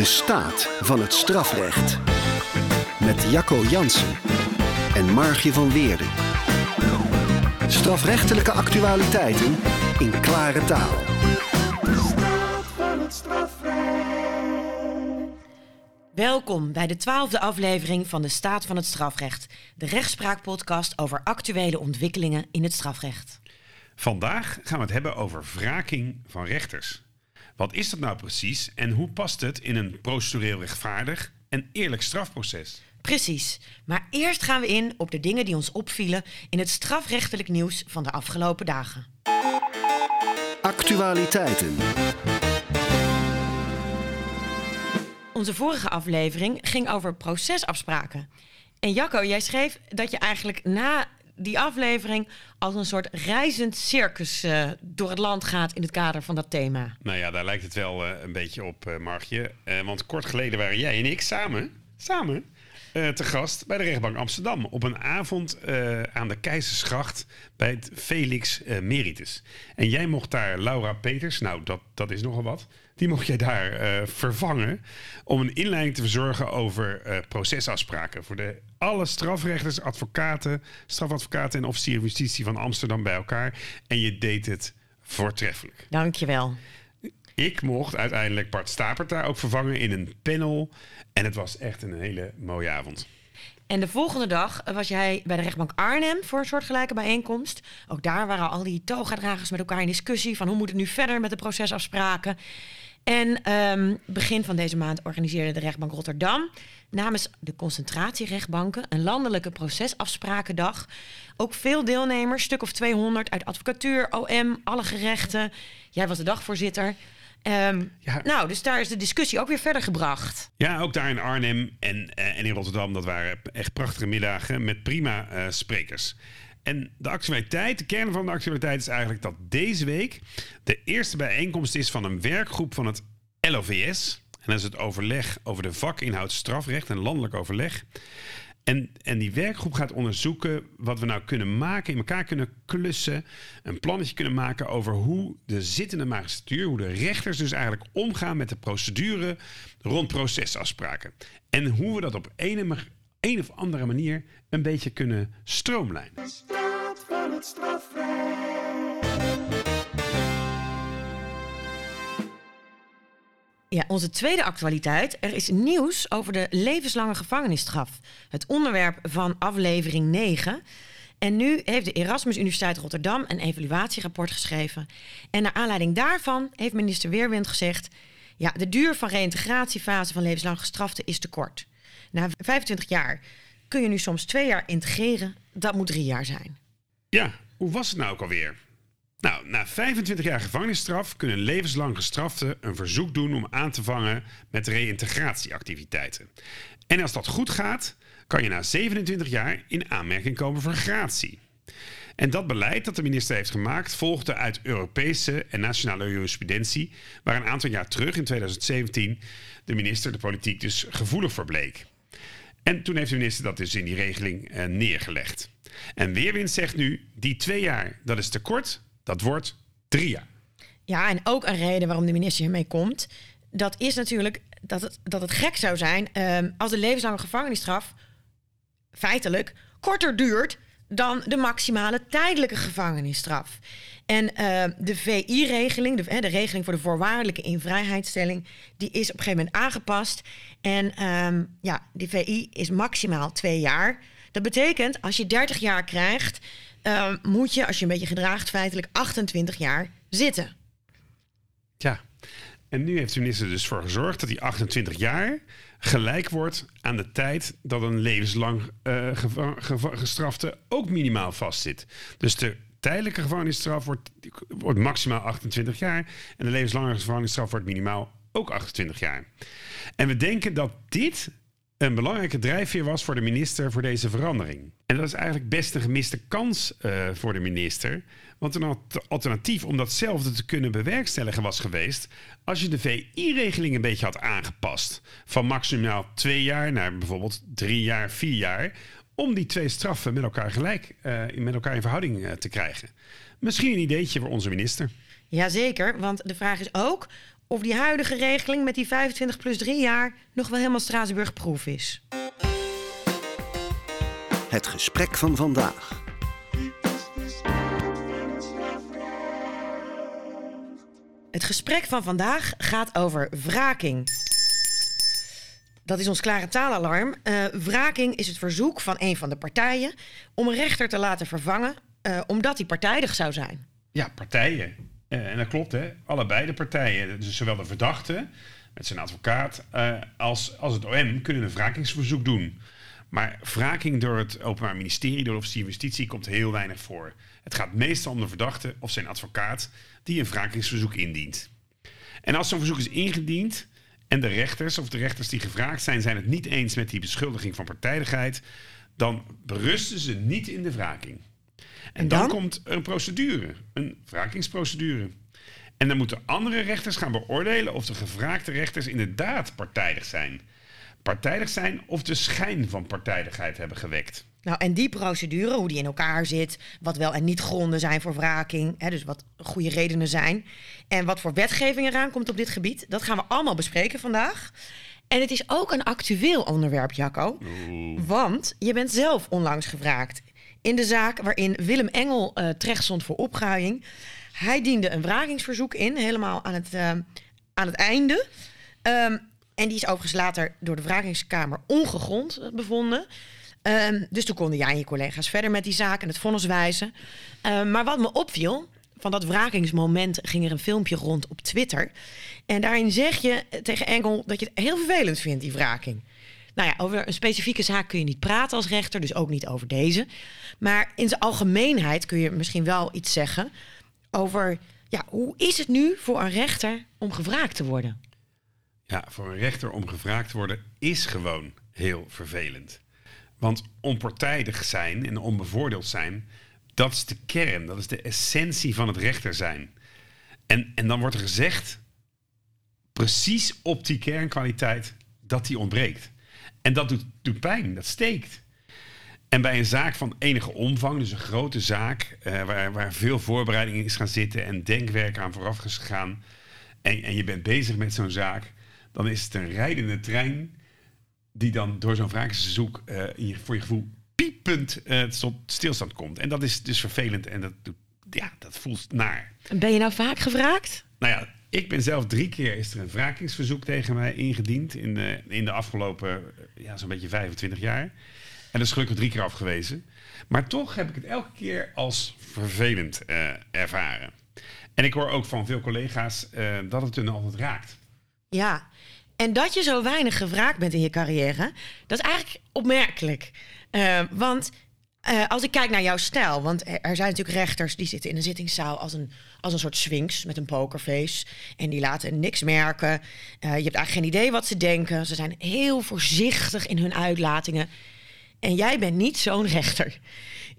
De staat van het strafrecht. Met Jacco Jansen en Margje van Weerden. Strafrechtelijke actualiteiten in klare taal. Welkom bij de twaalfde aflevering van de Staat van het Strafrecht, de rechtspraakpodcast over actuele ontwikkelingen in het strafrecht. Vandaag gaan we het hebben over wraking van rechters. Wat is dat nou precies en hoe past het in een procedureel rechtvaardig en eerlijk strafproces? Precies, maar eerst gaan we in op de dingen die ons opvielen in het strafrechtelijk nieuws van de afgelopen dagen. Actualiteiten. Onze vorige aflevering ging over procesafspraken. En Jacco, jij schreef dat je eigenlijk na die aflevering als een soort reizend circus uh, door het land gaat in het kader van dat thema. Nou ja, daar lijkt het wel uh, een beetje op, uh, Margje. want kort geleden waren jij en ik samen, samen te gast bij de rechtbank Amsterdam. Op een avond aan de Keizersgracht bij het Felix Meritus. En jij mocht daar Laura Peters, nou dat, dat is nogal wat die mocht jij daar uh, vervangen om een inleiding te verzorgen over uh, procesafspraken voor de, alle strafrechters, advocaten, strafadvocaten en officieren van justitie van Amsterdam bij elkaar. En je deed het voortreffelijk. Dankjewel. Ik mocht uiteindelijk Bart Stapert daar ook vervangen in een panel. En het was echt een hele mooie avond. En de volgende dag was jij bij de rechtbank Arnhem voor een soortgelijke bijeenkomst. Ook daar waren al die togadragers met elkaar in discussie van hoe moet het nu verder met de procesafspraken. En um, begin van deze maand organiseerde de rechtbank Rotterdam namens de concentratierechtbanken een landelijke procesafsprakendag. Ook veel deelnemers, stuk of 200 uit advocatuur, OM, alle gerechten. Jij was de dagvoorzitter. Um, ja. Nou, dus daar is de discussie ook weer verder gebracht. Ja, ook daar in Arnhem en, uh, en in Rotterdam. Dat waren echt prachtige middagen met prima uh, sprekers. En de actualiteit, de kern van de actualiteit is eigenlijk dat deze week de eerste bijeenkomst is van een werkgroep van het LOVS. En dat is het overleg over de vakinhoud strafrecht en landelijk overleg. En, en die werkgroep gaat onderzoeken wat we nou kunnen maken, in elkaar kunnen klussen. Een plannetje kunnen maken over hoe de zittende magistratuur, hoe de rechters dus eigenlijk omgaan met de procedure rond procesafspraken. En hoe we dat op een, een of andere manier een beetje kunnen stroomlijnen. De staat van het Ja, onze tweede actualiteit. Er is nieuws over de levenslange gevangenisstraf. Het onderwerp van aflevering 9. En nu heeft de Erasmus Universiteit Rotterdam een evaluatierapport geschreven. En naar aanleiding daarvan heeft minister Weerwind gezegd... ja, de duur van reïntegratiefase van levenslang gestraften is te kort. Na 25 jaar kun je nu soms twee jaar integreren. Dat moet drie jaar zijn. Ja, hoe was het nou ook alweer? Nou, na 25 jaar gevangenisstraf kunnen levenslang gestraften een verzoek doen om aan te vangen met reïntegratieactiviteiten. En als dat goed gaat, kan je na 27 jaar in aanmerking komen voor gratie. En dat beleid dat de minister heeft gemaakt volgde uit Europese en nationale jurisprudentie, waar een aantal jaar terug in 2017 de minister de politiek dus gevoelig voor bleek. En toen heeft de minister dat dus in die regeling eh, neergelegd. En Weerwind zegt nu, die twee jaar, dat is te kort, dat wordt drie jaar. Ja, en ook een reden waarom de minister hiermee komt, dat is natuurlijk dat het, dat het gek zou zijn um, als de levenslange gevangenisstraf feitelijk korter duurt dan de maximale tijdelijke gevangenisstraf. En uh, de VI-regeling, de, de, regeling voor de voorwaardelijke invrijheidstelling, die is op een gegeven moment aangepast. En um, ja, die VI is maximaal twee jaar. Dat betekent, als je 30 jaar krijgt, uh, moet je, als je een beetje gedraagt, feitelijk 28 jaar zitten. Ja, en nu heeft de minister dus voor gezorgd dat die 28 jaar gelijk wordt aan de tijd dat een levenslang uh, gestrafte ook minimaal vastzit. Dus de tijdelijke gevangenisstraf wordt, wordt maximaal 28 jaar en de levenslange gevangenisstraf wordt minimaal ook 28 jaar. En we denken dat dit een belangrijke drijfveer was voor de minister voor deze verandering. En dat is eigenlijk best een gemiste kans uh, voor de minister. Want een alternatief om datzelfde te kunnen bewerkstelligen was geweest als je de VI-regeling een beetje had aangepast. Van maximaal twee jaar naar bijvoorbeeld drie jaar, vier jaar. Om die twee straffen met elkaar gelijk, uh, met elkaar in verhouding uh, te krijgen. Misschien een ideetje voor onze minister. Jazeker, want de vraag is ook of die huidige regeling met die 25 plus 3 jaar nog wel helemaal Straatsburg-proef is. Het gesprek van vandaag. Het gesprek van vandaag gaat over wraking. Dat is ons klare taalalarm. Uh, wraking is het verzoek van een van de partijen om een rechter te laten vervangen, uh, omdat hij partijdig zou zijn. Ja, partijen. Uh, en dat klopt, hè? Allebei de partijen. Dus zowel de verdachte met zijn advocaat als, als het OM kunnen een wrakingsverzoek doen. Maar wraking door het Openbaar Ministerie, door de officier justitie, komt heel weinig voor. Het gaat meestal om de verdachte of zijn advocaat die een wrakingsverzoek indient. En als zo'n verzoek is ingediend en de rechters of de rechters die gevraagd zijn, zijn het niet eens met die beschuldiging van partijdigheid, dan berusten ze niet in de wraking. En, dan? dan komt een procedure, een wrakingsprocedure. En dan moeten andere rechters gaan beoordelen of de gevraagde rechters inderdaad partijdig zijn partijdig zijn of de schijn van partijdigheid hebben gewekt. Nou, en die procedure, hoe die in elkaar zit, wat wel en niet gronden zijn voor wraking, hè, dus wat goede redenen zijn, en wat voor wetgeving eraan komt op dit gebied, dat gaan we allemaal bespreken vandaag. En het is ook een actueel onderwerp, Jacco, want je bent zelf onlangs gevraagd in de zaak waarin Willem Engel uh, terecht stond voor opgaaiing. Hij diende een wrakingsverzoek in, helemaal aan het, uh, aan het einde. Um, en die is overigens later door de wrakingskamer ongegrond eh, bevonden. Um, dus toen konden jij en je collega's verder met die zaak en het vonnis wijzen. Um, maar wat me opviel, van dat wrakingsmoment ging er een filmpje rond op Twitter. En daarin zeg je tegen Engel dat je het heel vervelend vindt, die wraking. Nou ja, over een specifieke zaak kun je niet praten als rechter, dus ook niet over deze. Maar in zijn algemeenheid kun je misschien wel iets zeggen over ja, hoe is het nu voor een rechter om gevraagd te worden? Ja, voor een rechter om gevraagd te worden is gewoon heel vervelend. Want onpartijdig zijn en onbevoordeeld zijn, dat is de kern, dat is de essentie van het rechter zijn. En, en dan wordt er gezegd, precies op die kernkwaliteit, dat die ontbreekt. En dat doet, doet pijn, dat steekt. En bij een zaak van enige omvang, dus een grote zaak, uh, waar, waar veel voorbereiding is gaan zitten en denkwerk aan vooraf is gegaan, en, en je bent bezig met zo'n zaak, dan is het een rijdende trein die dan door zo'n vraagzoek uh, je, voor je gevoel piepend uh, tot stilstand komt. En dat is dus vervelend en dat, ja, dat voelt naar. Ben je nou vaak gevraagd? Nou ja, ik ben zelf drie keer is er een wrakingsverzoek tegen mij ingediend in de, in de afgelopen eh, ja, zo'n beetje 25 jaar. En dat is gelukkig drie keer afgewezen. Maar toch heb ik het elke keer als vervelend uh, ervaren. En ik hoor ook van veel collega's uh, dat het hun altijd raakt. Ja, en dat je zo weinig gevraagd bent in je carrière, dat is eigenlijk opmerkelijk. Uh, want uh, als ik kijk naar jouw stijl, want er zijn natuurlijk rechters die zitten in een zittingszaal als een, als een soort sphinx met een pokerface. En die laten niks merken. Uh, je hebt eigenlijk geen idee wat ze denken. Ze zijn heel voorzichtig in hun uitlatingen. En jij bent niet zo'n rechter.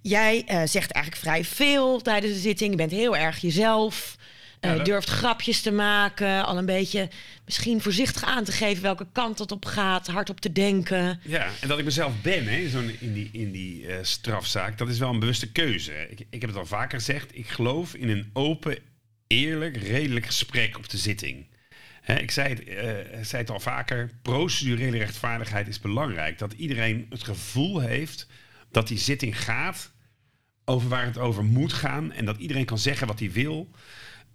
Jij zegt eigenlijk vrij veel tijdens de zitting. Je bent heel erg jezelf. Uh, durft grapjes te maken, al een beetje misschien voorzichtig aan te geven welke kant het op gaat, hardop te denken. Ja, en dat ik mezelf ben hè, zo in die, in die uh, strafzaak, dat is wel een bewuste keuze. Ik, ik heb het al vaker gezegd, ik geloof in een open, eerlijk, redelijk gesprek op de zitting. Hè, ik zei het, uh, zei het al vaker, procedurele rechtvaardigheid is belangrijk. Dat iedereen het gevoel heeft dat die zitting gaat over waar het over moet gaan en dat iedereen kan zeggen wat hij wil.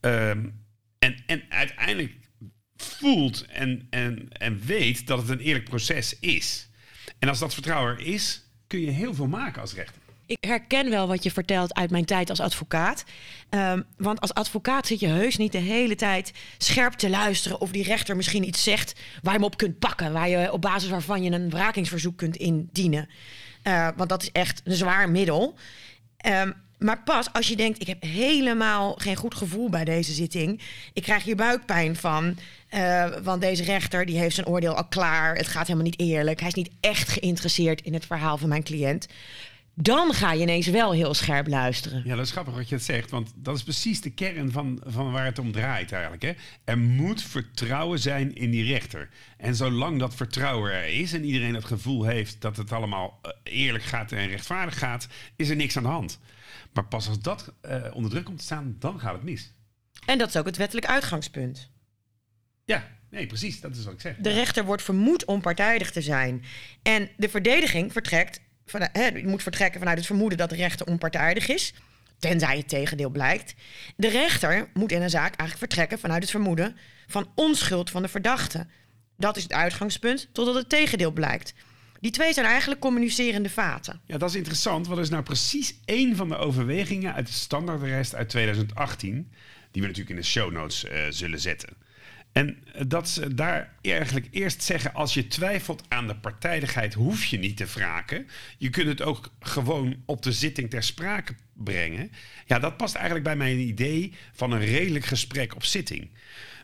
Um, en, en uiteindelijk voelt en, en, en weet dat het een eerlijk proces is. En als dat vertrouwen er is, kun je heel veel maken als rechter. Ik herken wel wat je vertelt uit mijn tijd als advocaat. Um, want als advocaat zit je heus niet de hele tijd scherp te luisteren of die rechter misschien iets zegt waar je hem op kunt pakken, waar je op basis waarvan je een wrakingsverzoek kunt indienen. Uh, want dat is echt een zwaar middel. Um, maar pas als je denkt, ik heb helemaal geen goed gevoel bij deze zitting. Ik krijg hier buikpijn van. Uh, want deze rechter die heeft zijn oordeel al klaar. Het gaat helemaal niet eerlijk. Hij is niet echt geïnteresseerd in het verhaal van mijn cliënt. Dan ga je ineens wel heel scherp luisteren. Ja, dat is grappig wat je het zegt. Want dat is precies de kern van, van waar het om draait eigenlijk. Hè? Er moet vertrouwen zijn in die rechter. En zolang dat vertrouwen er is en iedereen het gevoel heeft dat het allemaal eh, eerlijk gaat en rechtvaardig gaat, is er niks aan de hand. Maar pas als dat uh, onder druk komt te staan, dan gaat het mis. En dat is ook het wettelijk uitgangspunt. Ja, nee, precies. Dat is wat ik zeg. De rechter wordt vermoed onpartijdig te zijn. En de verdediging vertrekt, van, hè, moet vertrekken vanuit het vermoeden dat de rechter onpartijdig is. Tenzij het tegendeel blijkt. De rechter moet in een zaak eigenlijk vertrekken vanuit het vermoeden van onschuld van de verdachte. Dat is het uitgangspunt totdat het tegendeel blijkt. Die twee zijn eigenlijk communicerende vaten. Ja, dat is interessant. Wat is nou precies één van de overwegingen uit het standaardarrest uit 2018... die we natuurlijk in de show notes uh, zullen zetten. En dat ze daar eigenlijk eerst zeggen... als je twijfelt aan de partijdigheid, hoef je niet te wraken. Je kunt het ook gewoon op de zitting ter sprake brengen. Ja, dat past eigenlijk bij mijn idee van een redelijk gesprek op zitting.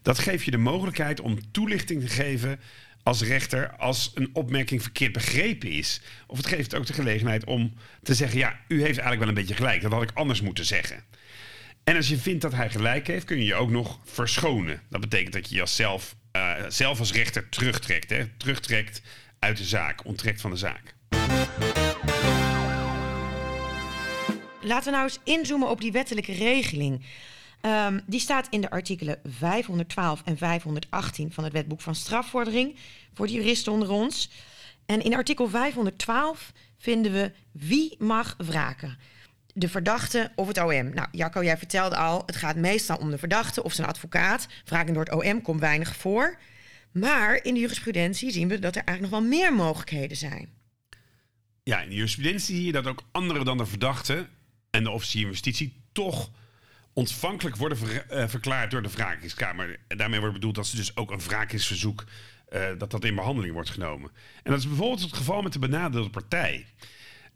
Dat geeft je de mogelijkheid om toelichting te geven als rechter als een opmerking verkeerd begrepen is. Of het geeft ook de gelegenheid om te zeggen: ja, u heeft eigenlijk wel een beetje gelijk. Dat had ik anders moeten zeggen. En als je vindt dat hij gelijk heeft, kun je je ook nog verschonen. Dat betekent dat je jezelf uh, zelf als rechter terugtrekt. Hè? Terugtrekt uit de zaak, onttrekt van de zaak. Laten we nou eens inzoomen op die wettelijke regeling. Um, die staat in de artikelen 512 en 518 van het wetboek van strafvordering voor de juristen onder ons. En in artikel 512 vinden we wie mag wraken. De verdachte of het OM. Nou, Jacco, jij vertelde al, het gaat meestal om de verdachte of zijn advocaat. Wraking door het OM komt weinig voor. Maar in de jurisprudentie zien we dat er eigenlijk nog wel meer mogelijkheden zijn. Ja, in de jurisprudentie zie je dat ook anderen dan de verdachte en de officier van justitie toch ontvankelijk worden uh, verklaard door de wrakingskamer. Daarmee wordt bedoeld dat ze dus ook een wrakingsverzoek uh, dat dat in behandeling wordt genomen. En dat is bijvoorbeeld het geval met de benadeelde partij.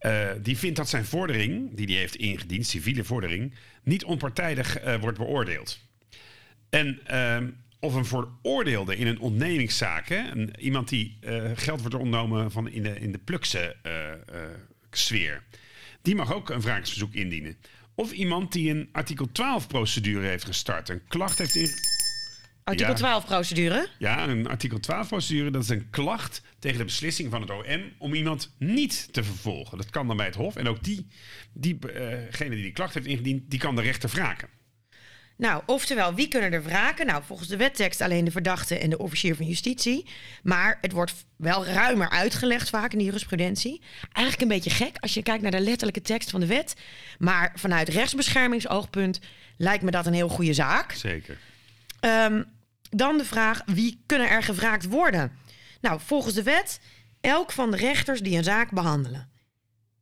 Uh, die vindt dat zijn vordering, die hij heeft ingediend, civiele vordering, niet onpartijdig wordt beoordeeld. En ehm, of een veroordeelde in een ontnemingszaak, iemand die geld wordt ontnomen van in de, in de plukse sfeer, die mag ook een wrakingsverzoek indienen. Of iemand die een artikel 12 procedure heeft gestart. Een klacht heeft in. Artikel 12 procedure? Ja, een artikel 12 procedure. Dat is een klacht tegen de beslissing van het OM om iemand niet te vervolgen. Dat kan dan bij het Hof. En ook die, diegene uh die die klacht heeft ingediend, die kan de rechter wraken. Nou, oftewel, wie kunnen er wraken? Nou, volgens de wettekst alleen de verdachte en de officier van justitie. Maar het wordt wel ruimer uitgelegd vaak in de jurisprudentie. Eigenlijk een beetje gek als je kijkt naar de letterlijke tekst van de wet. Maar vanuit rechtsbeschermingsoogpunt lijkt me dat een heel goede zaak. Zeker. Um, dan de vraag, wie kunnen er gevraagd worden? Nou, volgens de wet, elk van de rechters die een zaak behandelen.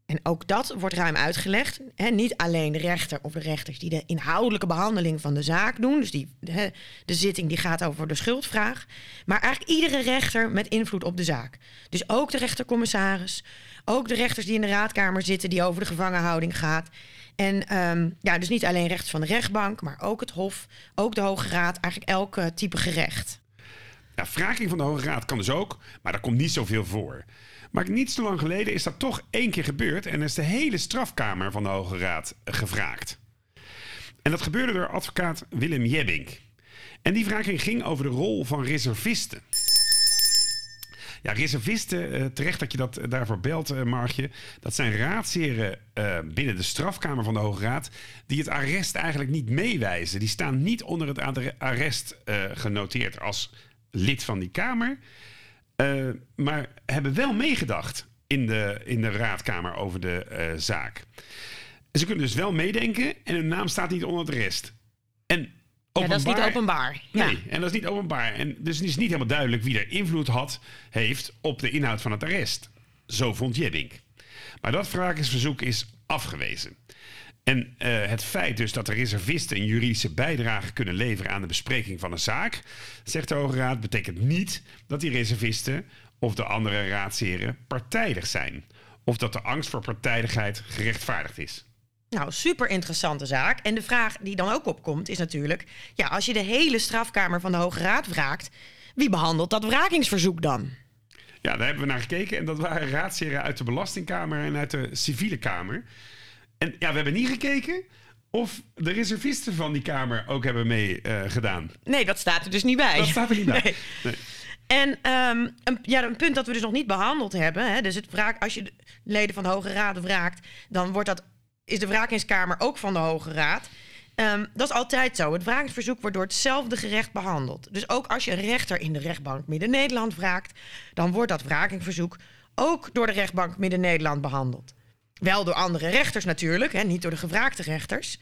En ook dat wordt ruim uitgelegd. Niet alleen de rechter of de rechters die de inhoudelijke behandeling van de zaak doen. Dus die, de, de zitting die gaat over de schuldvraag. Maar eigenlijk iedere rechter met invloed op de zaak. Dus ook de rechtercommissaris. Ook de rechters die in de raadkamer zitten die over de gevangenhouding gaat. En um, ja, dus niet alleen rechters van de rechtbank, maar ook het Hof, ook de Hoge Raad, eigenlijk elk type gerecht. Ja, wraking van de Hoge Raad kan dus ook, maar daar komt niet zoveel voor. Maar niet zo lang geleden is dat toch één keer gebeurd en is de hele strafkamer van de Hoge Raad gevraagd. En dat gebeurde door advocaat Willem Jebbink. En die vraag ging over de rol van reservisten. Ja, reservisten, eh, terecht dat je dat daarvoor belt, Margje. Dat zijn raadsheren binnen de strafkamer van de Hoge Raad... die het arrest eigenlijk niet meewijzen. Die staan niet onder het arrest genoteerd als lid van die kamer... Uh, maar hebben wel meegedacht in de, in de raadkamer over de uh, zaak. Ze kunnen dus wel meedenken en hun naam staat niet onder de rest. En openbaar, ja, dat is niet openbaar. Nee, ja. en dat is niet openbaar. En dus het is niet helemaal duidelijk wie er invloed had, heeft op de inhoud van het arrest. Zo vond Jebbink. Maar dat vragersverzoek is afgewezen. En uh, het feit dus dat de reservisten een juridische bijdrage kunnen leveren aan de bespreking van een zaak, zegt de Hoge Raad, betekent niet dat die reservisten of de andere raadsheren partijdig zijn. Of dat de angst voor partijdigheid gerechtvaardigd is. Nou, super interessante zaak. En de vraag die dan ook opkomt is natuurlijk: ja, als je de hele strafkamer van de Hoge Raad wraakt, wie behandelt dat wrakingsverzoek dan? Ja, daar hebben we naar gekeken. En dat waren raadsheren uit de Belastingkamer en uit de Civiele Kamer. En ja, we hebben niet gekeken of de reservisten van die kamer ook hebben meegedaan. Uh, nee, dat staat er dus niet bij. Dat staat er niet bij. Nee. Nee. En um, een, ja, een punt dat we dus nog niet behandeld hebben. Hè, dus het wraak, als je de leden van de Hoge Raad wraakt, dan wordt dat, is de wraakingskamer ook van de Hoge Raad. Ehm, dat is altijd zo. Het wrakingsverzoek wordt door hetzelfde gerecht behandeld. Dus ook als je een rechter in de rechtbank Midden-Nederland wraakt, dan wordt dat wrakingsverzoek ook door de rechtbank Midden-Nederland behandeld. Wel door andere rechters natuurlijk, hè, niet door de gevraagde rechters.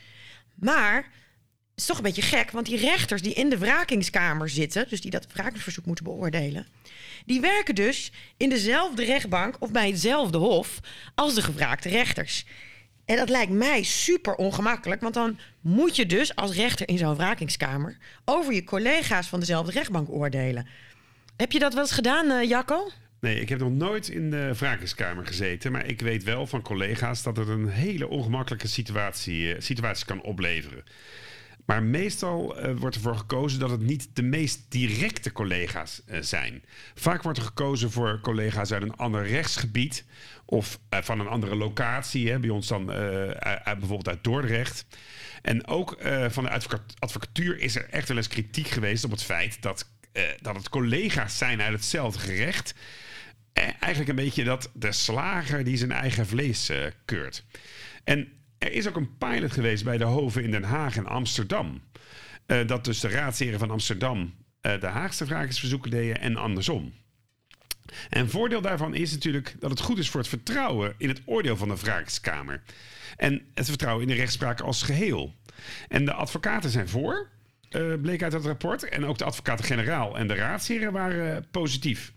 Maar het is toch een beetje gek, want die rechters die in de wrakingskamer zitten, dus die dat wrakingsverzoek moeten beoordelen, die werken dus in dezelfde rechtbank of bij hetzelfde hof als de gevraagde rechters. En dat lijkt mij super ongemakkelijk, want dan moet je dus als rechter in zo'n wrakingskamer over je collega's van dezelfde rechtbank oordelen. Heb je dat wel eens gedaan, uh, Jacco? Nee, ik heb nog nooit in de wrakingskamer gezeten. Maar ik weet wel van collega's dat het een hele ongemakkelijke situatie, uh, situatie kan opleveren. Maar meestal uh, wordt ervoor gekozen dat het niet de meest directe collega's uh, zijn. Vaak wordt er gekozen voor collega's uit een ander rechtsgebied of van een andere locatie. Hè. Bij ons dan bijvoorbeeld uit Dordrecht. En ook van de advocatuur is er echt wel eens kritiek geweest op het feit dat, dat het collega's zijn uit hetzelfde gerecht. Eigenlijk een beetje dat de slager die zijn eigen vlees keurt. En er is ook een pilot geweest bij de Hoven in Den Haag en Amsterdam. Uh, dat dus de raadsheren van Amsterdam de Haagse vraagjesverzoeken deden en andersom. En voordeel daarvan is natuurlijk dat het goed is voor het vertrouwen in het oordeel van de vraagskamer. En het vertrouwen in de rechtspraak als geheel. En de advocaten zijn voor, bleek uit het rapport. En ook de advocaten-generaal en de raadsheren waren positief.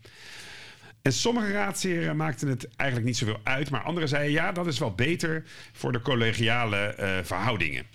En sommige raadsheren maakten het eigenlijk niet zoveel uit, maar anderen zeiden ja, dat is wel beter voor de collegiale uh, verhoudingen.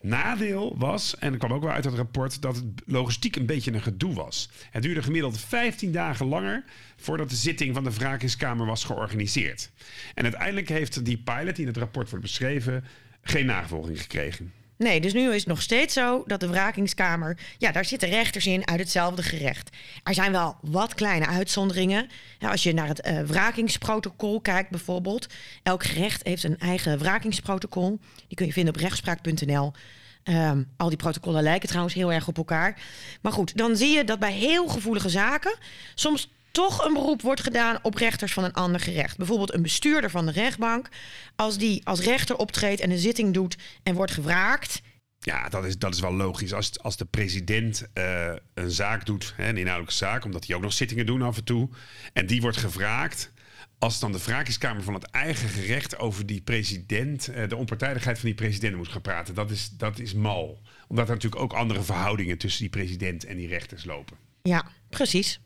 Nadeel was, en dat kwam ook wel uit het rapport, dat het logistiek een beetje een gedoe was. Het duurde gemiddeld 15 dagen langer voordat de zitting van de wrakingskamer was georganiseerd. En uiteindelijk heeft die pilot die in het rapport wordt beschreven geen navolging gekregen. Nee, dus nu is het nog steeds zo dat de wrakingskamer... ja, daar zitten rechters in uit hetzelfde gerecht. Er zijn wel wat kleine uitzonderingen. Als je naar het uh, wrakingsprotocol kijkt bijvoorbeeld... elk gerecht heeft een eigen wrakingsprotocol. Die kun je vinden op rechtspraak.nl. Um, al die protocollen lijken trouwens heel erg op elkaar. Maar goed, dan zie je dat bij heel gevoelige zaken... soms toch een beroep wordt gedaan op rechters van een ander gerecht. Bijvoorbeeld een bestuurder van de rechtbank. Als die als rechter optreedt en een zitting doet en wordt gevraagd. Ja, dat is, dat is wel logisch. Als, als de president uh, een zaak doet, hè, een inhoudelijke zaak, omdat hij ook nog zittingen doet af en toe. En die wordt gevraagd. Als dan de vraagjeskamer van het eigen gerecht over die president, uh, de onpartijdigheid van die president moet gaan praten, dat is, dat is mal. Omdat er natuurlijk ook andere verhoudingen tussen die president en die rechters lopen. Ja, precies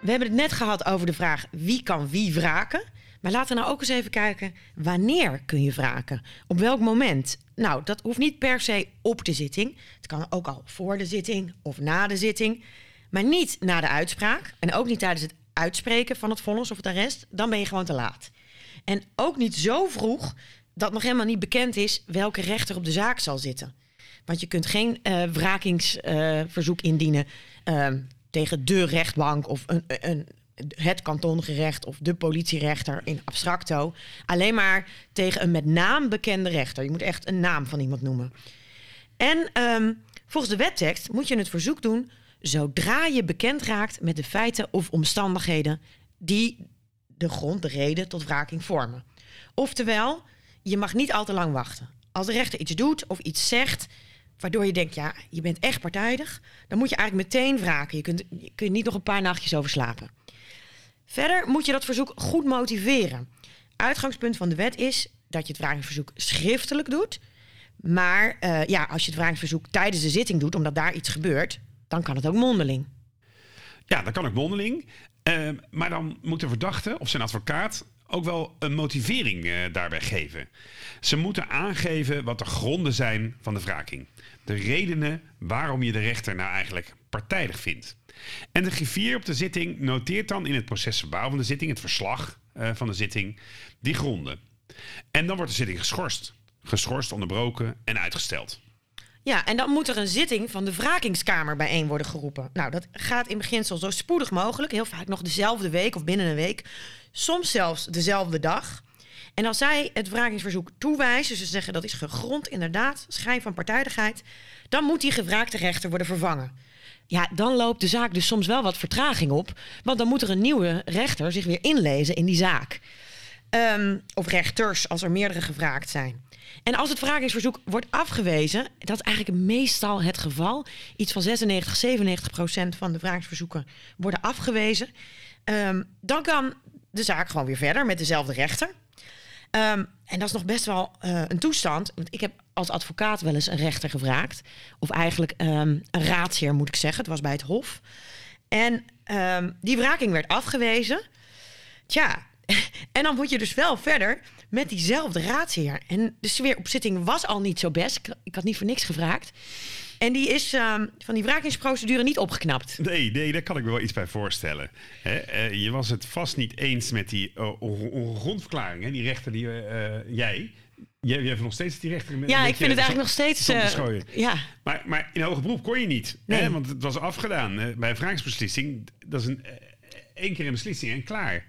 We hebben het net gehad over de vraag wie kan wie wraken. Maar laten we nou ook eens even kijken wanneer kun je wraken? Op welk moment? Nou, dat hoeft niet per se op de zitting. Het kan ook al voor de zitting of na de zitting. Maar niet na de uitspraak en ook niet tijdens het uitspreken van het vonnis of het arrest. Dan ben je gewoon te laat. En ook niet zo vroeg dat nog helemaal niet bekend is welke rechter op de zaak zal zitten. Want je kunt geen uh, wrakingsverzoek uh, indienen uh, tegen de rechtbank of een, een, het kantongerecht of de politierechter in abstracto. Alleen maar tegen een met naam bekende rechter. Je moet echt een naam van iemand noemen. En um, volgens de wettekst moet je het verzoek doen zodra je bekend raakt met de feiten of omstandigheden die de grond, de reden tot wraking vormen. Oftewel, je mag niet al te lang wachten. Als de rechter iets doet of iets zegt waardoor je denkt, ja, je bent echt partijdig, dan moet je eigenlijk meteen wraken. Je kunt, je niet nog een paar nachtjes over slapen. Verder moet je dat verzoek goed motiveren. Uitgangspunt van de wet is dat je het wrakingsverzoek schriftelijk doet. Maar uh, ja, als je het wrakingsverzoek tijdens de zitting doet, omdat daar iets gebeurt, dan kan het ook mondeling. Ja, dat kan ook mondeling. Uh, maar dan moet de verdachte of zijn advocaat ook wel een motivering uh, daarbij geven. Ze moeten aangeven wat de gronden zijn van de wraking. De redenen waarom je de rechter nou eigenlijk partijdig vindt. En de griffier op de zitting noteert dan in het procesverbaal van de zitting, het verslag uh, van de zitting, die gronden. En dan wordt de zitting geschorst. Geschorst, onderbroken en uitgesteld. Ja, en dan moet er een zitting van de wrakingskamer bijeen worden geroepen. Nou, dat gaat in beginsel zo spoedig mogelijk. Heel vaak nog dezelfde week of binnen een week. Soms zelfs dezelfde dag. En als zij het wrakingsverzoek toewijzen, dus ze zeggen dat is gegrond inderdaad, schijn van partijdigheid, dan moet die gevraagde rechter worden vervangen. Ja, dan loopt de zaak dus soms wel wat vertraging op, want dan moet er een nieuwe rechter zich weer inlezen in die zaak. Ehm, of rechters, als er meerdere gevraagd zijn. En als het wrakingsverzoek wordt afgewezen, dat is eigenlijk meestal het geval. Iets van 96, 97 procent van de wrakingsverzoeken worden afgewezen. Ehm, dan kan de zaak gewoon weer verder met dezelfde rechter. Ehm, en dat is nog best wel uh, een toestand. Want ik heb als advocaat wel eens een rechter gevraagd. Of eigenlijk um, een raadsheer, moet ik zeggen. Het was bij het Hof. En die wraking werd afgewezen. Tja, en dan moet je dus wel verder met diezelfde raadsheer. En de sfeer op zitting was al niet zo best. Ik had niet voor niks gevraagd. En die is uh, van die wrakingsprocedure niet opgeknapt. Nee, nee, daar kan ik me wel iets bij voorstellen. uh, je was het vast niet eens met die uh, grondverklaring. Die rechter die uh, jij. Jij, jij nog steeds die rechter. Met, ja, ik vind het eigenlijk nog steeds. ja. Maar, maar in hoger beroep kon je niet. Nee. Hè? Want het was afgedaan. bij een. Dat is een, één keer een beslissing en klaar.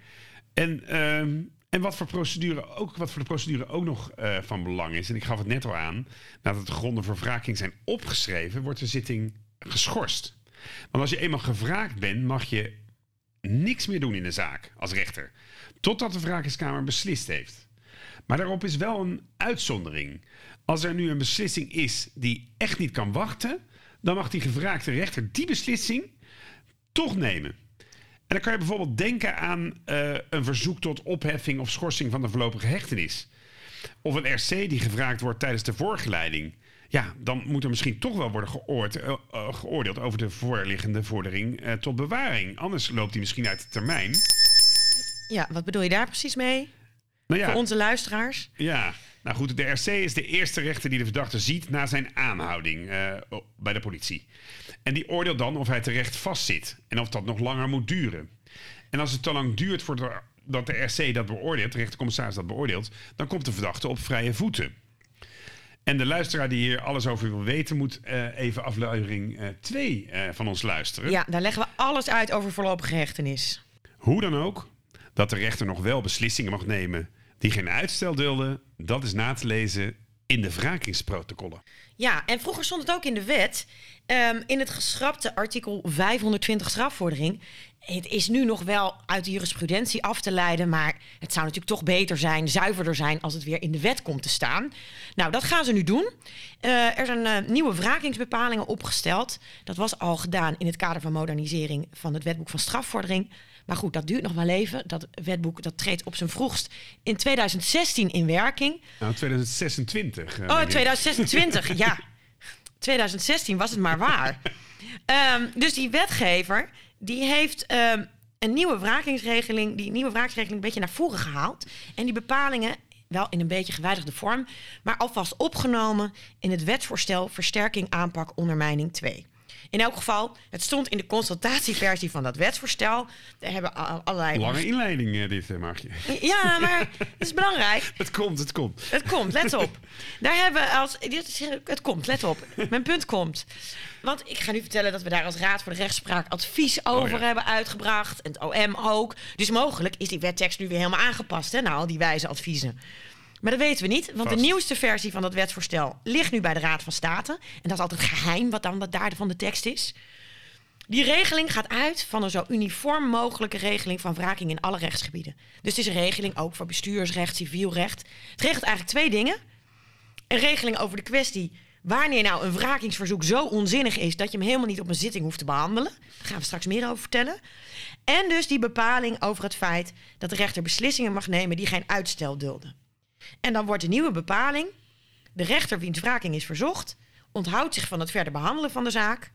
En, ehm, en wat voor procedure ook, wat voor de procedure ook nog uh, van belang is, en ik gaf het net al aan, nadat de gronden voor wraking zijn opgeschreven, wordt de zitting geschorst. Want als je eenmaal gevraagd bent, mag je niks meer doen in de zaak als rechter. Totdat de wrakingskamer beslist heeft. Maar daarop is wel een uitzondering. Als er nu een beslissing is die echt niet kan wachten, dan mag die gevraagde rechter die beslissing toch nemen. En dan kan je bijvoorbeeld denken aan uh, een verzoek tot opheffing of schorsing van de voorlopige hechtenis. Of een RC die gevraagd wordt tijdens de voorgeleiding. Ja, dan moet er misschien toch wel worden geoord, uh, uh, geoordeeld over de voorliggende vordering tot bewaring. Anders loopt die misschien uit de termijn. Ja, wat bedoel je daar precies mee? Nou ja, Voor onze luisteraars? Ja, nou goed, de RC is de eerste rechter die de verdachte ziet na zijn aanhouding bij de politie. En die oordeelt dan of hij terecht vastzit en of dat nog langer moet duren. En als het te lang duurt voordat de RC dat beoordeelt, de rechtercommissaris dat beoordeelt, dan komt de verdachte op vrije voeten. En de luisteraar die hier alles over wil weten, moet uh, even aflevering 2 uh, uh, van ons luisteren. Ja, daar leggen we alles uit over voorlopige hechtenis. Hoe dan ook, dat de rechter nog wel beslissingen mag nemen die geen uitstel dulden, dat is na te lezen in de wrakingsprotocollen. Ja, en vroeger stond het ook in de wet. Um, in het geschrapte artikel 520 strafvordering. Het is nu nog wel uit de jurisprudentie af te leiden, maar het zou natuurlijk toch beter zijn, zuiverder zijn als het weer in de wet komt te staan. Nou, dat gaan ze nu doen. Uh, er zijn uh, nieuwe wrakingsbepalingen opgesteld. Dat was al gedaan in het kader van modernisering van het wetboek van strafvordering. Maar goed, dat duurt nog wel even. Dat wetboek dat treedt op zijn vroegst in 2016 in werking. Nou, 2026. Uh, oh, 2026, ja. 2016 was het maar waar. um, dus die wetgever die heeft um, een nieuwe wrakingsregeling, die nieuwe wrakingsregeling een beetje naar voren gehaald. En die bepalingen wel in een beetje gewijzigde vorm, maar alvast opgenomen in het wetsvoorstel Versterking aanpak ondermijning 2. In elk geval, het stond in de consultatieversie van dat wetsvoorstel. Daar hebben allerlei... Lange inleiding, dit, mag je. Ja, maar het is belangrijk. het komt, het komt. Het komt, let op. Daar hebben we als... Het komt, let op. Mijn punt komt. Want ik ga nu vertellen dat we daar als Raad voor de Rechtspraak advies over oh ja. hebben uitgebracht. En het OM ook. Dus mogelijk is die wettekst nu weer helemaal aangepast, hè, nou, al die wijze adviezen. Maar dat weten we niet, want Vast. de nieuwste versie van dat wetsvoorstel ligt nu bij de Raad van State. En dat is altijd geheim wat dan wat daar van de tekst is. Die regeling gaat uit van een zo uniform mogelijke regeling van wraking in alle rechtsgebieden. Dus het is een regeling ook voor bestuursrecht, civielrecht. Het regelt eigenlijk twee dingen. Een regeling over de kwestie wanneer nou een wrakingsverzoek zo onzinnig is dat je hem helemaal niet op een zitting hoeft te behandelen. Daar gaan we straks meer over vertellen. En dus die bepaling over het feit dat de rechter beslissingen mag nemen die geen uitstel dulden. En dan wordt de nieuwe bepaling: de rechter wiens wraking is verzocht, onthoudt zich van het verder behandelen van de zaak,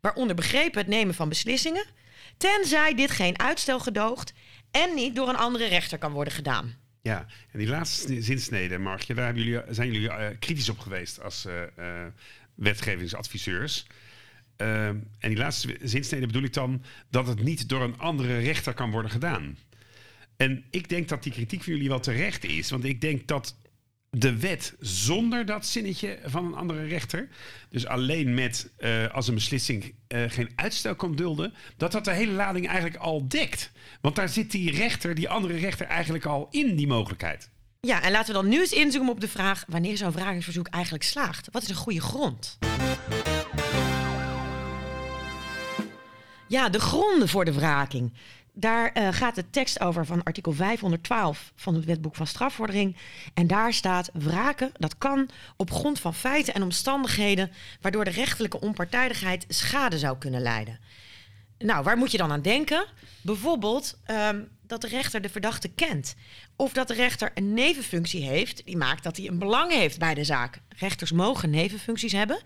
waaronder begrepen het nemen van beslissingen, tenzij dit geen uitstel gedoogt en niet door een andere rechter kan worden gedaan. Ja, en die laatste zinsnede, Margje, daar jullie, zijn jullie uh, kritisch op geweest als uh, uh, wetgevingsadviseurs. en die laatste zinsnede bedoel ik dan dat het niet door een andere rechter kan worden gedaan. En ik denk dat die kritiek van jullie wel terecht is. Want ik denk dat de wet zonder dat zinnetje van een andere rechter, dus alleen met uh, als een beslissing uh, geen uitstel kan dulden, dat dat de hele lading eigenlijk al dekt. Want daar zit die rechter, die andere rechter, eigenlijk al in die mogelijkheid. Ja, en laten we dan nu eens inzoomen op de vraag wanneer zo'n wrakingsverzoek eigenlijk slaagt. Wat is een goede grond? Ja, de gronden voor de wraking. Daar uh, gaat de tekst over van artikel 512 van het wetboek van strafvordering. En daar staat: wraken, dat kan op grond van feiten en omstandigheden waardoor de rechterlijke onpartijdigheid schade zou kunnen leiden. Nou, waar moet je dan aan denken? Bijvoorbeeld um, dat de rechter de verdachte kent. Of dat de rechter een nevenfunctie heeft die maakt dat hij een belang heeft bij de zaak. Rechters mogen nevenfuncties hebben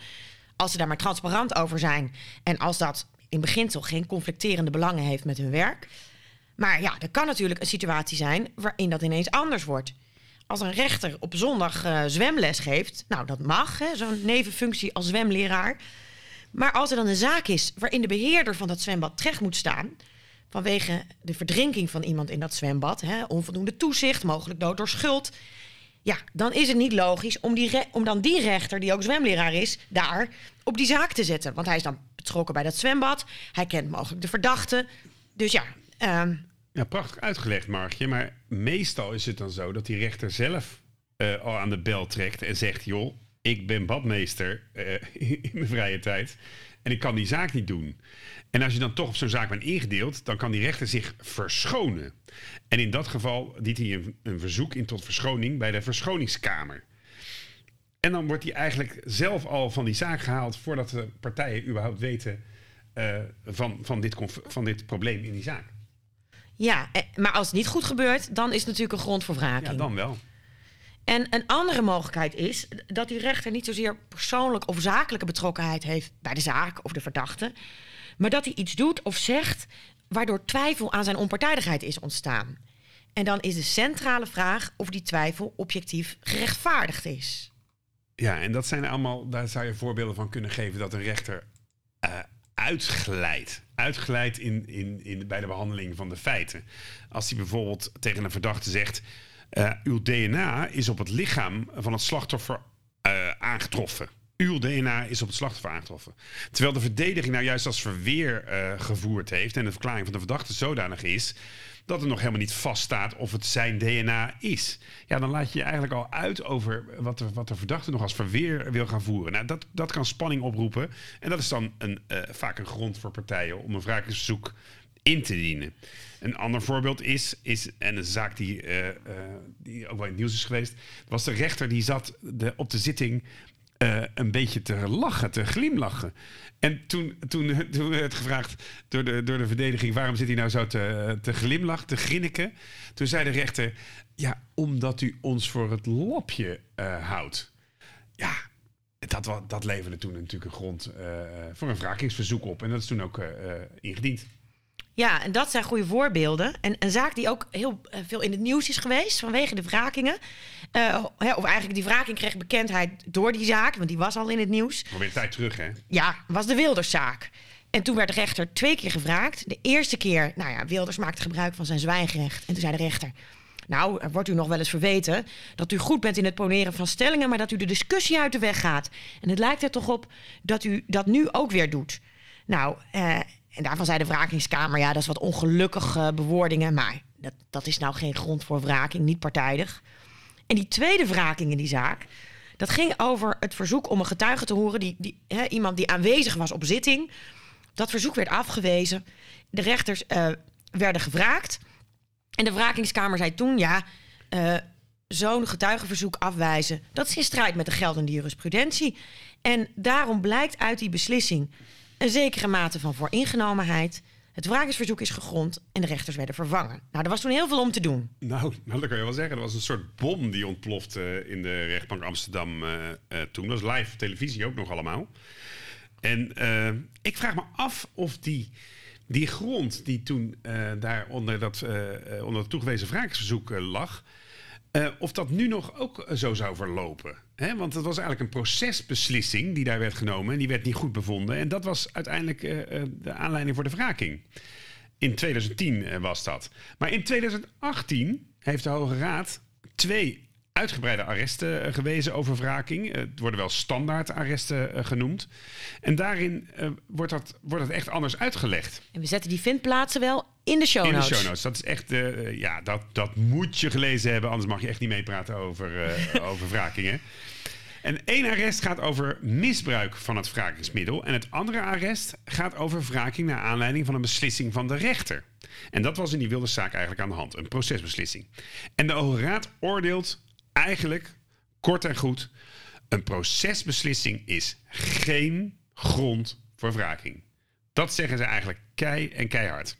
als ze daar maar transparant over zijn. En als dat in beginsel geen conflicterende belangen heeft met hun werk. Maar ja, er kan natuurlijk een situatie zijn waarin dat ineens anders wordt. Als een rechter op zondag uh, zwemles geeft, nou dat mag, zo'n nevenfunctie als zwemleraar. Maar als er dan een zaak is waarin de beheerder van dat zwembad terecht moet staan, vanwege de verdrinking van iemand in dat zwembad, hè, onvoldoende toezicht, mogelijk dood door schuld. Ja, dan is het niet logisch om, die om dan die rechter, die ook zwemleraar is, daar op die zaak te zetten. Want hij is dan betrokken bij dat zwembad. Hij kent mogelijk de verdachte. Dus ja. Um... Ja, prachtig uitgelegd, Margje. Maar meestal is het dan zo dat die rechter zelf uh, al aan de bel trekt en zegt: joh, ik ben badmeester uh, in mijn vrije tijd en ik kan die zaak niet doen. En als je dan toch op zo'n zaak bent ingedeeld, dan kan die rechter zich verschonen. En in dat geval dient hij een, een verzoek in tot verschoning bij de verschoningskamer. En dan wordt hij eigenlijk zelf al van die zaak gehaald voordat de partijen überhaupt weten uh, van, van, dit van dit probleem in die zaak. Ja, eh, maar als het niet goed gebeurt, dan is het natuurlijk een grond voor wraking. Ja, dan wel. En een andere mogelijkheid is dat die rechter niet zozeer persoonlijk of zakelijke betrokkenheid heeft bij de zaak of de verdachte, maar dat hij iets doet of zegt waardoor twijfel aan zijn onpartijdigheid is ontstaan. En dan is de centrale vraag of die twijfel objectief gerechtvaardigd is. Ja, en dat zijn allemaal, daar zou je voorbeelden van kunnen geven dat een rechter uh, uitglijdt. Uitglijdt in, in, in, bij de behandeling van de feiten. Als hij bijvoorbeeld tegen een verdachte zegt: uh, Uw DNA is op het lichaam van het slachtoffer uh, aangetroffen. Uw DNA is op het slachtoffer aangetroffen. Terwijl de verdediging nou juist als verweer gevoerd heeft en de verklaring van de verdachte zodanig is dat er nog helemaal niet vaststaat of het zijn DNA is. Ja, dan laat je je eigenlijk al uit over wat de, wat de verdachte nog als verweer wil gaan voeren. Nou, dat, dat kan spanning oproepen. En dat is dan een, vaak een grond voor partijen om een wraakverzoek in te dienen. Een ander voorbeeld is, is en een zaak die, uh, uh, die ook wel in het nieuws is geweest, was de rechter die zat de, op de zitting uh, een beetje te lachen, te glimlachen. En toen, toen, werd gevraagd door de, door de verdediging... waarom zit hij nou zo te, te glimlachen, te grinniken? Toen zei de rechter... ja, omdat u ons voor het lapje houdt. Ja, dat, leverde toen natuurlijk een grond voor een wrakingsverzoek op. En dat is toen ook ingediend. Ja, en dat zijn goede voorbeelden. En een zaak die ook heel eh, veel in het nieuws is geweest vanwege de wrakingen. Uh, of eigenlijk die wraking kreeg bekendheid door die zaak, want die was al in het nieuws. Alweer een tijd terug, hè? Ja, was de Wilderszaak. En toen werd de rechter twee keer gevraagd. De eerste keer, nou ja, Wilders maakte gebruik van zijn zwijgrecht. En toen zei de rechter... Nou, er wordt u nog wel eens verweten dat u goed bent in het poneren van stellingen, maar dat u de discussie uit de weg gaat. En het lijkt er toch op dat u dat nu ook weer doet. Nou, eh, en daarvan zei de wrakingskamer, ja, dat is wat ongelukkige bewoordingen, maar dat, dat is nou geen grond voor wraking, niet partijdig. En die tweede wraking in die zaak, dat ging over het verzoek om een getuige te horen, die, die, iemand die aanwezig was op zitting. Dat verzoek werd afgewezen. De rechters uh, werden gevraagd. En de wrakingskamer zei toen, ja, uh, zo'n getuigenverzoek afwijzen, dat is in strijd met de geldende jurisprudentie. En daarom blijkt uit die beslissing een zekere mate van vooringenomenheid. Het wrakingsverzoek is gegrond en de rechters werden vervangen. Nou, er was toen heel veel om te doen. Nou, nou dat kan je wel zeggen. Er was een soort bom die ontplofte in de rechtbank Amsterdam uh, uh, toen. Dat was live televisie ook nog allemaal. En uh, ik vraag me af of die, die grond die toen daar onder dat, onder het toegewezen wrakingsverzoek lag... of dat nu nog ook zo zou verlopen. Want het was eigenlijk een procesbeslissing die daar werd genomen. En die werd niet goed bevonden. En dat was uiteindelijk uh, de aanleiding voor de wraking. In 2010 uh, was dat. Maar in 2018 heeft de Hoge Raad twee uitgebreide arresten gewezen over wraking. het worden wel standaard arresten genoemd. En daarin wordt, dat, wordt het echt anders uitgelegd. En we zetten die vindplaatsen wel in de show In de notes. show notes. Dat is echt, eh, ja, dat, dat moet je gelezen hebben. Anders mag je echt niet meepraten over, eh over wrakingen. En één arrest gaat over misbruik van het wrakingsmiddel. En het andere arrest gaat over wraking naar aanleiding van een beslissing van de rechter. En dat was in die wilde zaak eigenlijk aan de hand. Een procesbeslissing. En de Hoge Raad oordeelt eigenlijk, kort en goed... een procesbeslissing is geen grond voor wraking. Dat zeggen ze eigenlijk kei en keihard.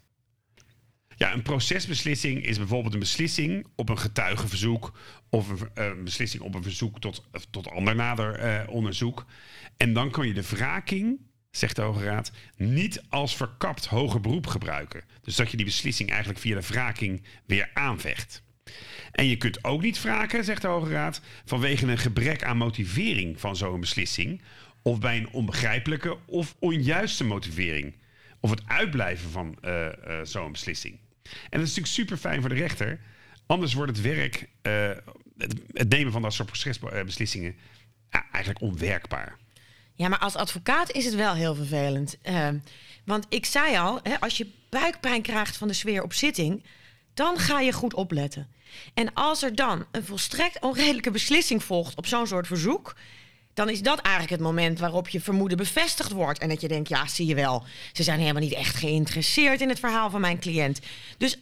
Ja, een procesbeslissing is bijvoorbeeld een beslissing op een getuigenverzoek of een, eh, beslissing op een verzoek tot, tot ander nader eh, onderzoek. En dan kan je de wraking, zegt de Hoge Raad, niet als verkapt hoger beroep gebruiken. Dus dat je die beslissing eigenlijk via de wraking weer aanvecht. En je kunt ook niet wraken, zegt de Hoge Raad, vanwege een gebrek aan motivering van zo'n beslissing. Of bij een onbegrijpelijke of onjuiste motivering. Of het uitblijven van eh, zo'n beslissing. En dat is natuurlijk super fijn voor de rechter. Anders wordt het werk, eh, het, nemen van dat soort procesbeslissingen, eigenlijk onwerkbaar. Ja, maar als advocaat is het wel heel vervelend. Eh, want ik zei al, hè, als je buikpijn krijgt van de sfeer op zitting, dan ga je goed opletten. En als er dan een volstrekt onredelijke beslissing volgt op zo'n soort verzoek, dan is dat eigenlijk het moment waarop je vermoeden bevestigd wordt. En dat je denkt, ja, zie je wel, ze zijn helemaal niet echt geïnteresseerd in het verhaal van mijn cliënt. Dus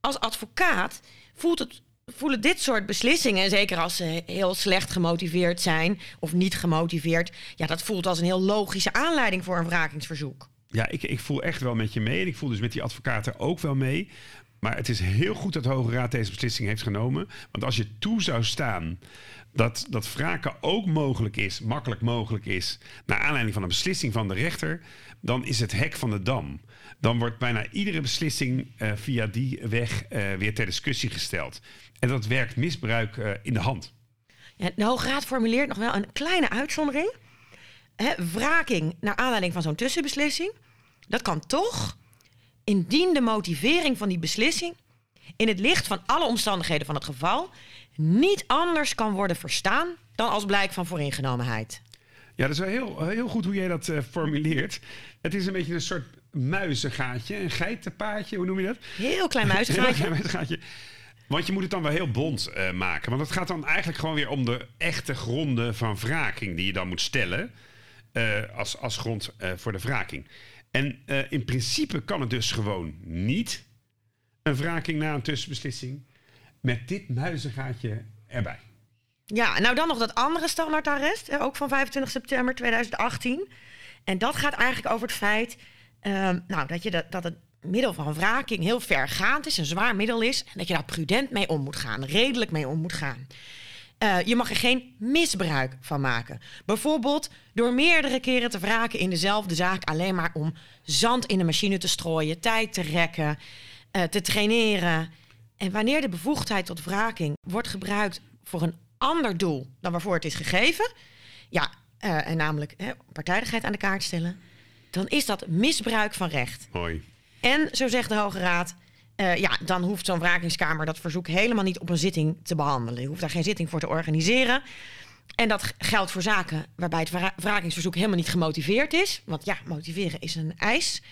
als advocaat voelt het, voelen dit soort beslissingen, zeker als ze heel slecht gemotiveerd zijn of niet gemotiveerd, ja, dat voelt als een heel logische aanleiding voor een wrakingsverzoek. Ja, ik, ik voel echt wel met je mee. En ik voel dus met die advocaten ook wel mee. Maar het is heel goed dat de Hoge Raad deze beslissing heeft genomen. Want als je toe zou staan dat, dat wraken ook mogelijk is, makkelijk mogelijk is, naar aanleiding van een beslissing van de rechter, dan is het hek van de dam. Dan wordt bijna iedere beslissing eh, via die weg eh, weer ter discussie gesteld. En dat werkt misbruik eh, in de hand. Ja, de Hoge Raad formuleert nog wel een kleine uitzondering. Hè, wraking naar aanleiding van zo'n tussenbeslissing. Dat kan toch indien de motivering van die beslissing in het licht van alle omstandigheden van het geval niet anders kan worden verstaan dan als blijk van vooringenomenheid. Ja, dat is wel heel, heel goed hoe jij dat eh, formuleert. Het is een beetje een soort muizengaatje, een geitenpaadje, hoe noem je dat? Heel klein Heel muizengaatje. klein muizengaatje. Want je moet het dan wel heel bond eh, maken. Want het gaat dan eigenlijk gewoon weer om de echte gronden van wraking die je dan moet stellen eh, als, als grond voor de wraking. En in principe kan het dus gewoon niet een wraking na een tussenbeslissing met dit muizengaatje erbij. Ja, nou dan nog dat andere standaardarrest, ook van 25 september 2018. En dat gaat eigenlijk over het feit ehm, nou, dat, je dat, dat het middel van wraking heel vergaand is, een zwaar middel is. En dat je daar prudent mee om moet gaan, redelijk mee om moet gaan. Eh, je mag er geen misbruik van maken. Bijvoorbeeld door meerdere keren te wraken in dezelfde zaak, alleen maar om zand in de machine te strooien, tijd te rekken, eh, te traineren. En wanneer de bevoegdheid tot wraking wordt gebruikt voor een ander doel dan waarvoor het is gegeven, ja, eh, en namelijk hè, partijdigheid aan de kaart stellen, dan is dat misbruik van recht. Mooi. En zo zegt de Hoge Raad, eh, ja, dan hoeft zo'n wrakingskamer dat verzoek helemaal niet op een zitting te behandelen. Je hoeft daar geen zitting voor te organiseren. En dat geldt voor zaken waarbij het wra- wrakingsverzoek helemaal niet gemotiveerd is. Want ja, motiveren is een eis.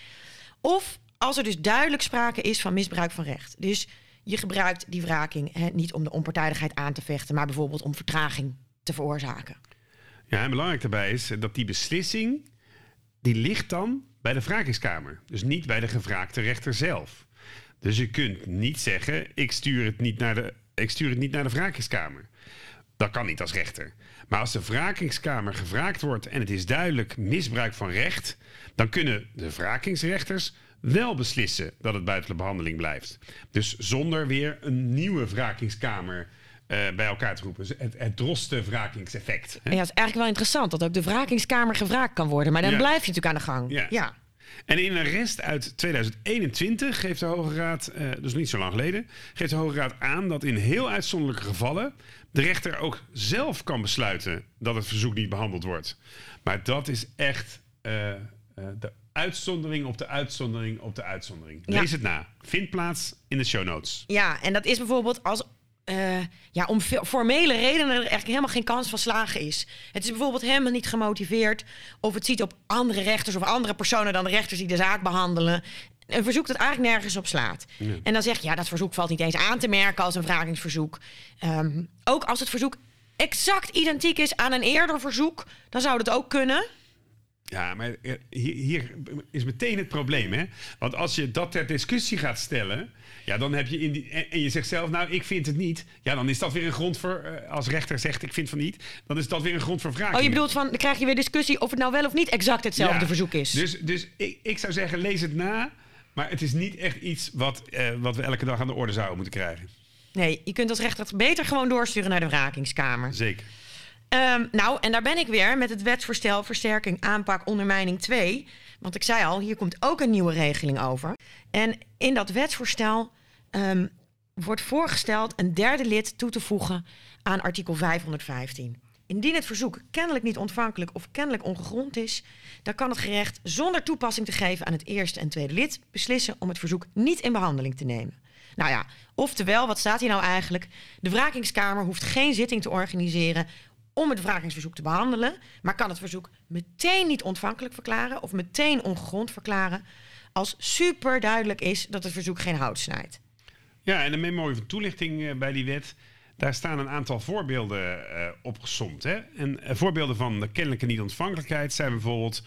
Of als er dus duidelijk sprake is van misbruik van recht. Dus je gebruikt die wraking hè, niet om de onpartijdigheid aan te vechten, maar bijvoorbeeld om vertraging te veroorzaken. Ja, en belangrijk daarbij is dat die beslissing, die ligt dan bij de wrakingskamer. Dus niet bij de gevraagde rechter zelf. Dus je kunt niet zeggen, ik stuur het niet naar de, ik stuur het niet naar de wrakingskamer. Dat kan niet als rechter. Maar als de wrakingskamer gevraagd wordt en het is duidelijk misbruik van recht, dan kunnen de wrakingsrechters wel beslissen dat het buiten de behandeling blijft. Dus zonder weer een nieuwe wrakingskamer eh, bij elkaar te roepen. Het, het droste wrakingseffect. hè? En ja, het is eigenlijk wel interessant dat ook de wrakingskamer gevraagd kan worden. Maar dan Ja. blijf je natuurlijk aan de gang. Ja. ja. En in een arrest uit 2021 geeft de Hoge Raad, dus niet zo lang geleden, geeft de Hoge Raad aan dat in heel uitzonderlijke gevallen de rechter ook zelf kan besluiten dat het verzoek niet behandeld wordt. Maar dat is echt eh, de uitzondering op de uitzondering op de uitzondering. Ja. Lees het na. Vindt plaats in de show notes. Ja, en dat is bijvoorbeeld als eh, ja, om formele redenen er eigenlijk helemaal geen kans van slagen is. Het is bijvoorbeeld helemaal niet gemotiveerd of het ziet op andere rechters of andere personen dan de rechters die de zaak behandelen. een verzoek dat eigenlijk nergens op slaat. En dan zeg je, ja, dat verzoek valt niet eens aan te merken als een wrakingsverzoek. Ehm, ook als het verzoek exact identiek is aan een eerder verzoek, dan zou dat ook kunnen. Ja, maar eh, hier, hier is meteen het probleem, hè? Want als je dat ter discussie gaat stellen, ja, dan heb je in die, en je zegt zelf, nou, ik vind het niet. Ja, dan is dat weer een grond voor, eh, als rechter zegt, ik vind van niet, dan is dat weer een grond voor vragen. Oh, je bedoelt van, dan krijg je weer discussie of het nou wel of niet exact hetzelfde Ja, verzoek is. Dus, dus ik, ik zou zeggen, lees het na. Maar het is niet echt iets wat, eh, wat we elke dag aan de orde zouden moeten krijgen. Nee, je kunt als rechter beter gewoon doorsturen naar de wrakingskamer. Zeker. Ehm, nou, en daar ben ik weer met het wetsvoorstel versterking aanpak ondermijning 2. Want ik zei al, hier komt ook een nieuwe regeling over. En in dat wetsvoorstel ehm, wordt voorgesteld een derde lid toe te voegen aan artikel 515. Indien het verzoek kennelijk niet ontvankelijk of kennelijk ongegrond is, dan kan het gerecht zonder toepassing te geven aan het eerste en tweede lid beslissen om het verzoek niet in behandeling te nemen. Nou ja, oftewel, wat staat hier nou eigenlijk? De wrakingskamer hoeft geen zitting te organiseren om het wrakingsverzoek te behandelen, maar kan het verzoek meteen niet ontvankelijk verklaren of meteen ongegrond verklaren als super duidelijk is dat het verzoek geen hout snijdt. Ja, en de memorie van toelichting eh, bij die wet. Daar staan een aantal voorbeelden eh opgesomd. Hè? En eh, voorbeelden van de kennelijke niet-ontvankelijkheid zijn bijvoorbeeld...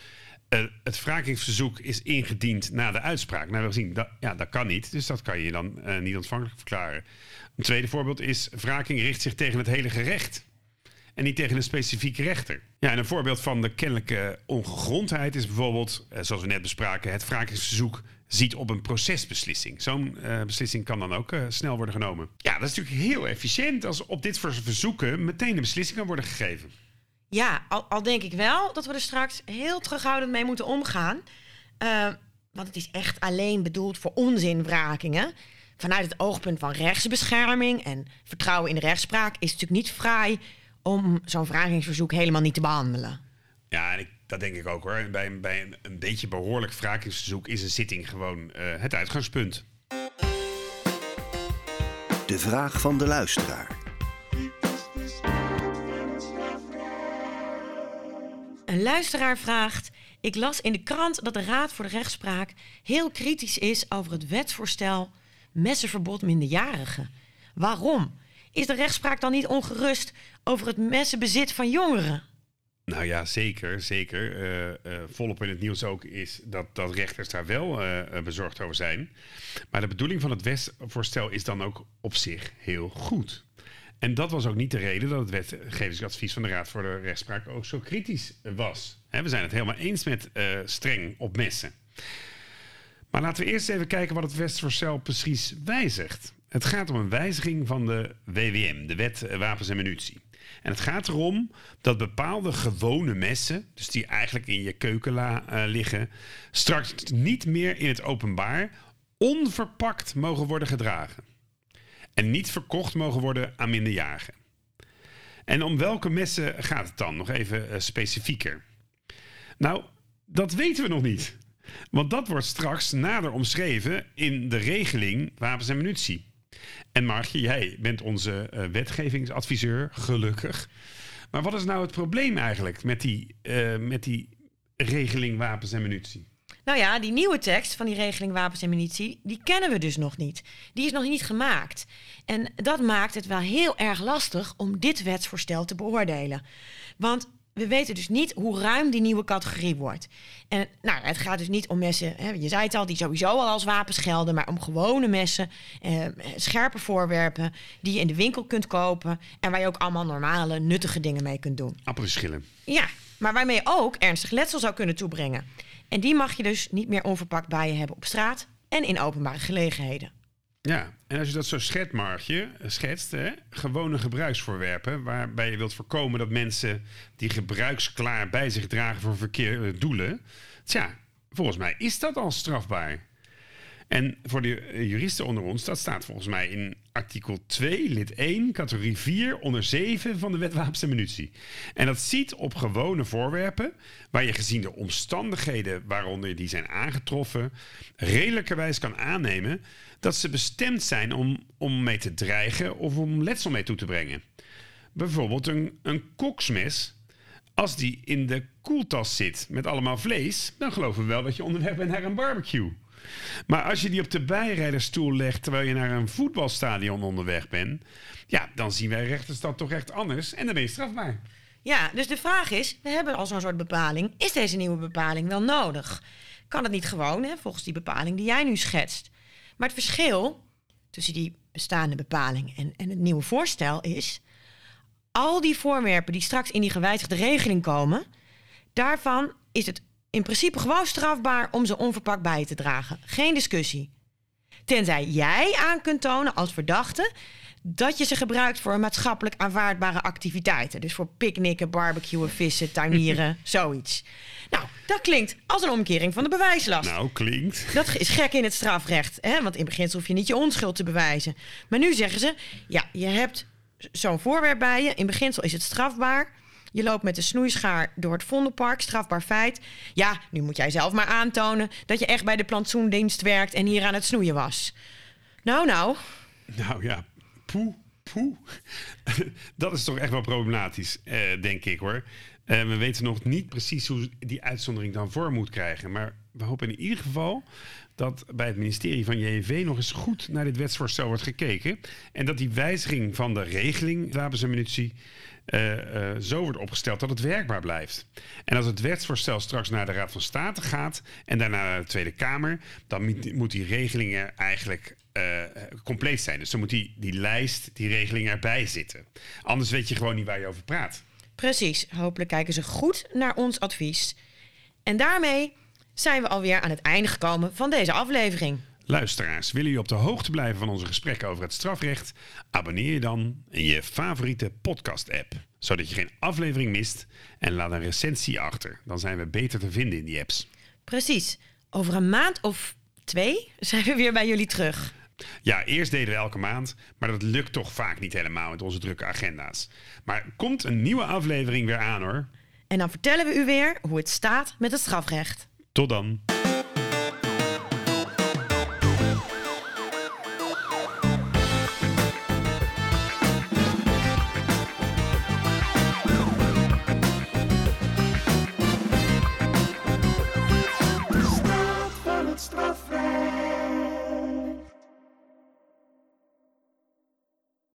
het wrakingsverzoek is ingediend na de uitspraak. Nou, we zien, dat, ja, dat kan niet. Dus dat kan je dan niet ontvankelijk verklaren. Een tweede voorbeeld is... wraking richt zich tegen het hele gerecht. En niet tegen een specifieke rechter. Ja, en een voorbeeld van de kennelijke ongegrondheid is bijvoorbeeld... eh, zoals we net bespraken, het wrakingsverzoek ziet op een procesbeslissing. Zo'n eh, beslissing kan dan ook eh, snel worden genomen. Ja, dat is natuurlijk heel efficiënt als op dit soort verzoeken meteen een beslissing kan worden gegeven. Ja, al, denk ik wel dat we er straks heel terughoudend mee moeten omgaan. Want het is echt alleen bedoeld voor onzinwrakingen. Vanuit het oogpunt van rechtsbescherming en vertrouwen in de rechtspraak is het natuurlijk niet fraai om zo'n wrakingsverzoek helemaal niet te behandelen. Ja, en ik, dat denk ik ook hoor. Bij, een- bij een, een beetje behoorlijk wrakingsverzoek is een zitting gewoon eh, het uitgangspunt. De vraag van de luisteraar. Een luisteraar vraagt: Ik las in de krant dat de Raad voor de Rechtspraak heel kritisch is over het wetsvoorstel messenverbod minderjarigen. Waarom? Is de rechtspraak dan niet ongerust over het messenbezit van jongeren? Nou ja, zeker, zeker. Eh, eh, volop in het nieuws ook is dat, dat rechters daar wel eh, bezorgd over zijn. Maar de bedoeling van het wetsvoorstel is dan ook op zich heel goed. En dat was ook niet de reden dat het wetgevingsadvies van de Raad voor de Rechtspraak ook zo kritisch was. We zijn het helemaal eens met streng op messen. Maar laten we eerst even kijken wat het wetsvoorstel precies wijzigt. Het gaat om een wijziging van de WWM, de Wet eh, Wapens en Munitie. En het gaat erom dat bepaalde gewone messen, dus die eigenlijk in je keukenla eh, liggen, straks niet meer in het openbaar onverpakt mogen worden gedragen. En niet verkocht mogen worden aan minderjarigen. En om welke messen gaat het dan? Nog even eh, specifieker. Nou, dat weten we nog niet. Want dat wordt straks nader omschreven in de regeling wapens en munitie. En Margje, jij bent onze eh, wetgevingsadviseur, gelukkig. Maar wat is nou het probleem eigenlijk met die, eh, met die regeling wapens en munitie? Nou ja, die nieuwe tekst van die regeling wapens en munitie, die kennen we dus nog niet. Die is nog niet gemaakt. En dat maakt het wel heel erg lastig om dit wetsvoorstel te beoordelen. Want we weten dus niet hoe ruim die nieuwe categorie wordt. En nou, het gaat dus niet om messen, hè, je zei het al, die sowieso al als wapens gelden, maar om gewone messen, eh, scherpe voorwerpen die je in de winkel kunt kopen en waar je ook allemaal normale, nuttige dingen mee kunt doen. Appelschillen. Ja, maar waarmee je ook ernstig letsel zou kunnen toebrengen. En die mag je dus niet meer onverpakt bij je hebben op straat en in openbare gelegenheden. Ja, en als je dat zo schetst, Margje, schetst, hè, gewone gebruiksvoorwerpen, waarbij je wilt voorkomen dat mensen die gebruiksklaar bij zich dragen voor verkeerde doelen, tja, volgens mij is dat al strafbaar. En voor de eh, juristen onder ons, dat staat volgens mij in artikel 2, lid 1, categorie 4, onder 7 van de wet wapens en munitie. En dat ziet op gewone voorwerpen, waar je gezien de omstandigheden waaronder die zijn aangetroffen, redelijkerwijs kan aannemen dat ze bestemd zijn om, om mee te dreigen of om letsel mee toe te brengen. Bijvoorbeeld een, een koksmes. Als die in de koeltas zit met allemaal vlees, dan geloven we wel dat je onderweg bent naar een barbecue. Maar als je die op de bijrijdersstoel legt terwijl je naar een voetbalstadion onderweg bent, ja, dan zien wij rechters dat toch echt anders en dan ben je strafbaar. Ja, dus de vraag is, we hebben al zo'n soort bepaling. Is deze nieuwe bepaling wel nodig? Kan het niet gewoon, hè, volgens die bepaling die jij nu schetst? Maar het verschil tussen die bestaande bepaling en, en het nieuwe voorstel is... al die voorwerpen die straks in die gewijzigde regeling komen... daarvan is het in principe gewoon strafbaar om ze onverpakt bij te dragen. Geen discussie. Tenzij jij aan kunt tonen als verdachte dat je ze gebruikt voor maatschappelijk aanvaardbare activiteiten. Dus voor picknicken, barbecuen, vissen, tuinieren, zoiets. Nou, dat klinkt als een omkering van de bewijslast. Nou, klinkt. Dat is gek in het strafrecht, hè? want in beginsel hoef je niet je onschuld te bewijzen. Maar nu zeggen ze, ja, je hebt zo'n voorwerp bij je. In beginsel is het strafbaar. Je loopt met de snoeischaar door het Vondelpark, strafbaar feit. Ja, nu moet jij zelf maar aantonen dat je echt bij de plantsoendienst werkt en hier aan het snoeien was. Nou, nou. Nou ja, poe, poe. Dat is toch echt wel problematisch, eh, denk ik hoor. Eh, we weten nog niet precies hoe die uitzondering dan vorm moet krijgen. Maar we hopen in ieder geval dat bij het ministerie van JEV nog eens goed naar dit wetsvoorstel wordt gekeken. En dat die wijziging van de regeling wapens en munitie uh, uh, zo wordt opgesteld dat het werkbaar blijft. En als het wetsvoorstel straks naar de Raad van State gaat en daarna naar de Tweede Kamer, dan moet die regelingen eigenlijk uh, compleet zijn. Dus dan moet die, die lijst, die regeling erbij zitten. Anders weet je gewoon niet waar je over praat. Precies. Hopelijk kijken ze goed naar ons advies. En daarmee zijn we alweer aan het einde gekomen van deze aflevering. Luisteraars, willen jullie op de hoogte blijven van onze gesprekken over het strafrecht? Abonneer je dan in je favoriete podcast-app, zodat je geen aflevering mist en laat een recensie achter. Dan zijn we beter te vinden in die apps. Precies. Over een maand of twee zijn we weer bij jullie terug. Ja, eerst deden we elke maand, maar dat lukt toch vaak niet helemaal met onze drukke agenda's. Maar komt een nieuwe aflevering weer aan hoor. En dan vertellen we u weer hoe het staat met het strafrecht. Tot dan.